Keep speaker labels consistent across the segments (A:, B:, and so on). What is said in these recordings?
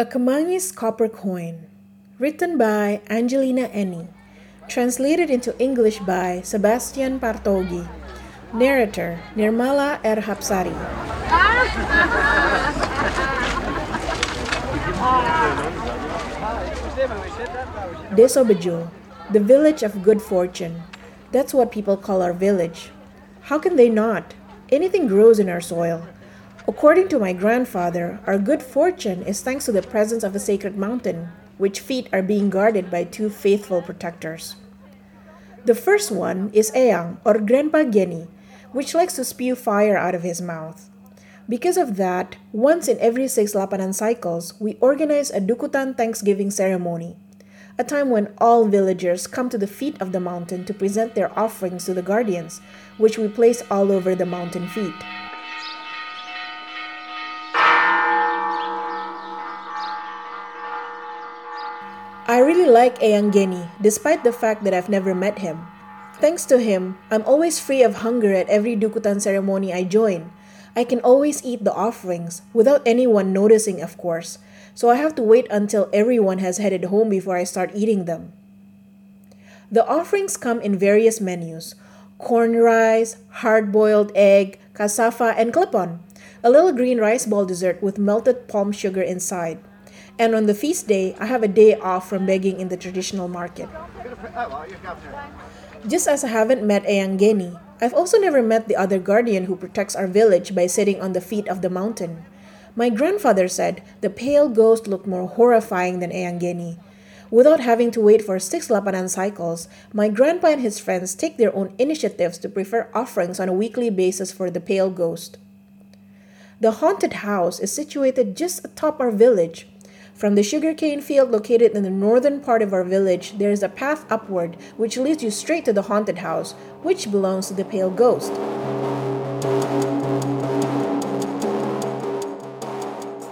A: A Kemangi's Copper Coin, written by Angelina Enny, translated into English by Sebastian Partogi, narrator Nirmala R. Hapsari. Desobejo, the village of good fortune. That's what people call our village. How can they not? Anything grows in our soil. According to my grandfather, our good fortune is thanks to the presence of a sacred mountain, which feet are being guarded by two faithful protectors. The first one is Eyang, or Grandpa Geni, which likes to spew fire out of his mouth. Because of that, once in every six Lapanan cycles, we organize a Dukutan Thanksgiving ceremony, a time when all villagers come to the feet of the mountain to present their offerings to the guardians, which we place all over the mountain feet. I really like Eyang Geni, despite the fact that I've never met him. Thanks to him, I'm always free of hunger at every Dukutan ceremony I join. I can always eat the offerings, without anyone noticing, of course, so I have to wait until everyone has headed home before I start eating them. The offerings come in various menus corn rice, hard boiled egg, cassava, and klepon, a little green rice ball dessert with melted palm sugar inside. And on the feast day, I have a day off from begging in the traditional market. Just as I haven't met Eyang Geni, I've also never met the other guardian who protects our village by sitting on the feet of the mountain. My grandfather said the pale ghost looked more horrifying than Eyang Geni. Without having to wait for six Lapanan cycles, my grandpa and his friends take their own initiatives to prepare offerings on a weekly basis for the pale ghost. The haunted house is situated just atop our village, from the sugarcane field located in the northern part of our village, there is a path upward which leads you straight to the haunted house, which belongs to the pale ghost.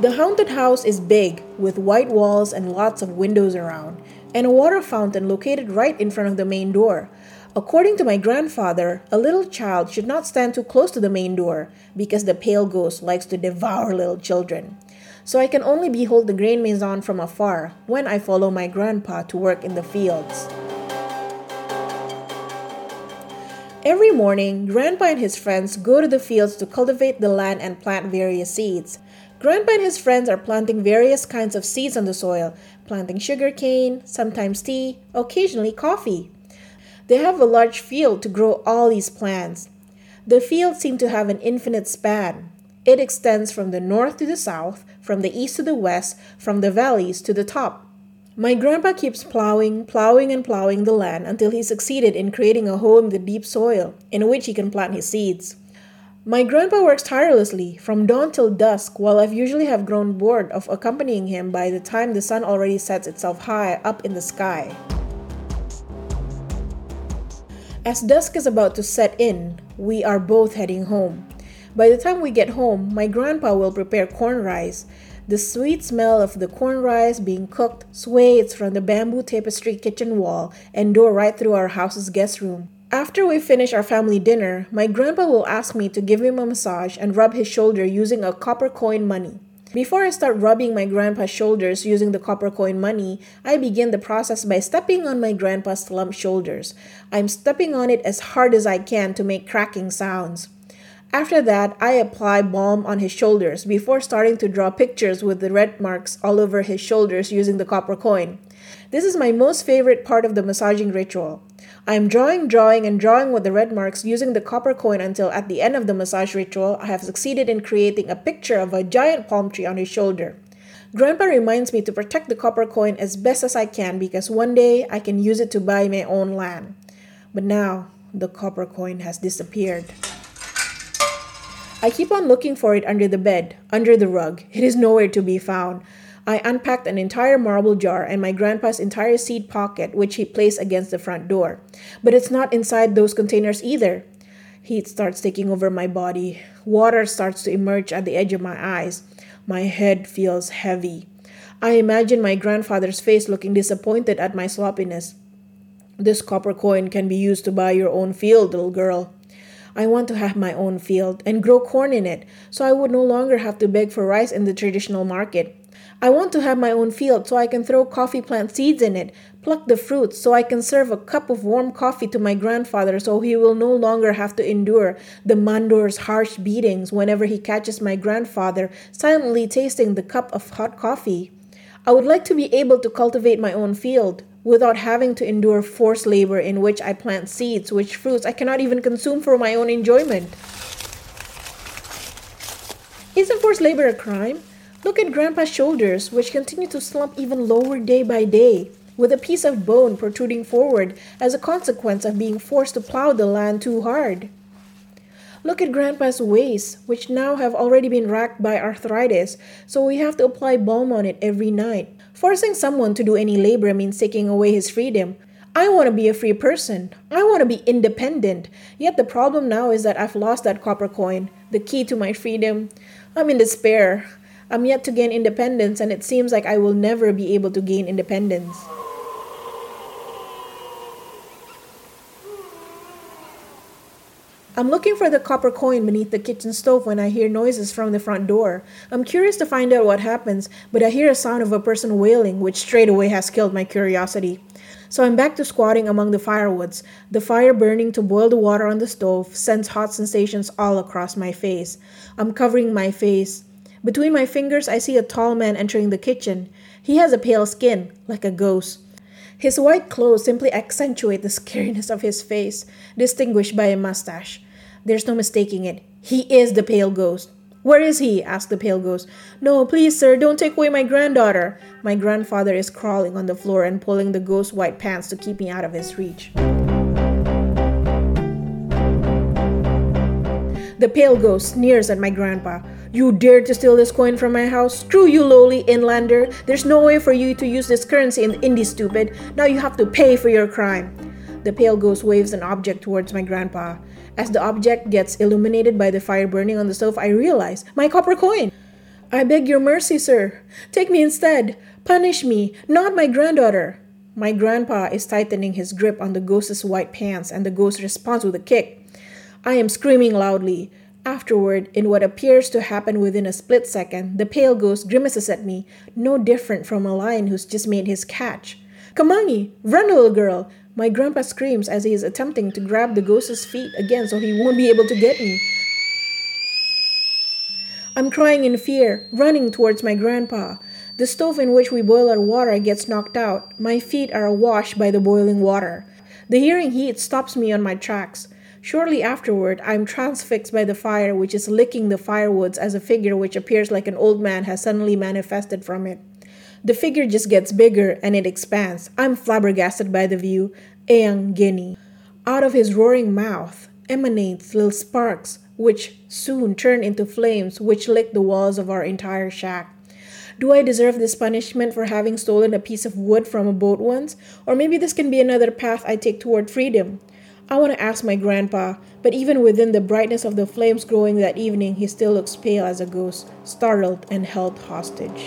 A: The haunted house is big, with white walls and lots of windows around, and a water fountain located right in front of the main door. According to my grandfather, a little child should not stand too close to the main door because the pale ghost likes to devour little children so I can only behold the grain maison from afar when I follow my grandpa to work in the fields. Every morning, Grandpa and his friends go to the fields to cultivate the land and plant various seeds. Grandpa and his friends are planting various kinds of seeds on the soil, planting sugarcane, sometimes tea, occasionally coffee. They have a large field to grow all these plants. The fields seem to have an infinite span. It extends from the north to the south, from the east to the west, from the valleys to the top. My grandpa keeps plowing, plowing, and plowing the land until he succeeded in creating a hole in the deep soil in which he can plant his seeds. My grandpa works tirelessly from dawn till dusk, while I've usually have grown bored of accompanying him by the time the sun already sets itself high up in the sky. As dusk is about to set in, we are both heading home. By the time we get home, my grandpa will prepare corn rice. The sweet smell of the corn rice being cooked sways from the bamboo tapestry kitchen wall and door right through our house's guest room. After we finish our family dinner, my grandpa will ask me to give him a massage and rub his shoulder using a copper coin money. Before I start rubbing my grandpa's shoulders using the copper coin money, I begin the process by stepping on my grandpa's slumped shoulders. I'm stepping on it as hard as I can to make cracking sounds. After that, I apply balm on his shoulders before starting to draw pictures with the red marks all over his shoulders using the copper coin. This is my most favorite part of the massaging ritual. I am drawing, drawing, and drawing with the red marks using the copper coin until at the end of the massage ritual, I have succeeded in creating a picture of a giant palm tree on his shoulder. Grandpa reminds me to protect the copper coin as best as I can because one day I can use it to buy my own land. But now, the copper coin has disappeared. I keep on looking for it under the bed, under the rug. It is nowhere to be found. I unpacked an entire marble jar and my grandpa's entire seed pocket, which he placed against the front door. But it's not inside those containers either. Heat starts taking over my body. Water starts to emerge at the edge of my eyes. My head feels heavy. I imagine my grandfather's face looking disappointed at my sloppiness. This copper coin can be used to buy your own field, little girl. I want to have my own field and grow corn in it, so I would no longer have to beg for rice in the traditional market. I want to have my own field so I can throw coffee plant seeds in it, pluck the fruits so I can serve a cup of warm coffee to my grandfather so he will no longer have to endure the mandor's harsh beatings whenever he catches my grandfather silently tasting the cup of hot coffee. I would like to be able to cultivate my own field without having to endure forced labor in which I plant seeds, which fruits I cannot even consume for my own enjoyment. Isn't forced labor a crime? Look at Grandpa's shoulders, which continue to slump even lower day by day, with a piece of bone protruding forward as a consequence of being forced to plow the land too hard. Look at Grandpa's waist, which now have already been racked by arthritis, so we have to apply balm on it every night. Forcing someone to do any labor means taking away his freedom. I want to be a free person. I want to be independent. Yet the problem now is that I've lost that copper coin, the key to my freedom. I'm in despair. I'm yet to gain independence, and it seems like I will never be able to gain independence. I'm looking for the copper coin beneath the kitchen stove when I hear noises from the front door. I'm curious to find out what happens, but I hear a sound of a person wailing, which straight away has killed my curiosity. So I'm back to squatting among the firewoods. The fire burning to boil the water on the stove sends hot sensations all across my face. I'm covering my face. Between my fingers, I see a tall man entering the kitchen. He has a pale skin, like a ghost. His white clothes simply accentuate the scariness of his face, distinguished by a mustache. There's no mistaking it. He is the pale ghost. Where is he? asked the pale ghost. No, please, sir, don't take away my granddaughter. My grandfather is crawling on the floor and pulling the ghost's white pants to keep me out of his reach. The pale ghost sneers at my grandpa. You dared to steal this coin from my house? Screw you, lowly inlander. There's no way for you to use this currency in Indy, stupid. Now you have to pay for your crime. The pale ghost waves an object towards my grandpa. As the object gets illuminated by the fire burning on the stove, I realize my copper coin. I beg your mercy, sir. Take me instead. Punish me, not my granddaughter. My grandpa is tightening his grip on the ghost's white pants, and the ghost responds with a kick. I am screaming loudly. Afterward, in what appears to happen within a split second, the pale ghost grimaces at me, no different from a lion who's just made his catch. Kemangi, run, little girl! My grandpa screams as he is attempting to grab the ghost's feet again so he won't be able to get me. I'm crying in fear, running towards my grandpa. The stove in which we boil our water gets knocked out. My feet are awash by the boiling water. The hearing heat stops me on my tracks. Shortly afterward, I am transfixed by the fire, which is licking the firewoods as a figure which appears like an old man has suddenly manifested from it. The figure just gets bigger and it expands. I'm flabbergasted by the view. Eyang Geni. Out of his roaring mouth emanates little sparks, which soon turn into flames which lick the walls of our entire shack. Do I deserve this punishment for having stolen a piece of wood from a boat once? Or maybe this can be another path I take toward freedom. I want to ask my grandpa, but even within the brightness of the flames growing that evening, he still looks pale as a ghost, startled and held hostage.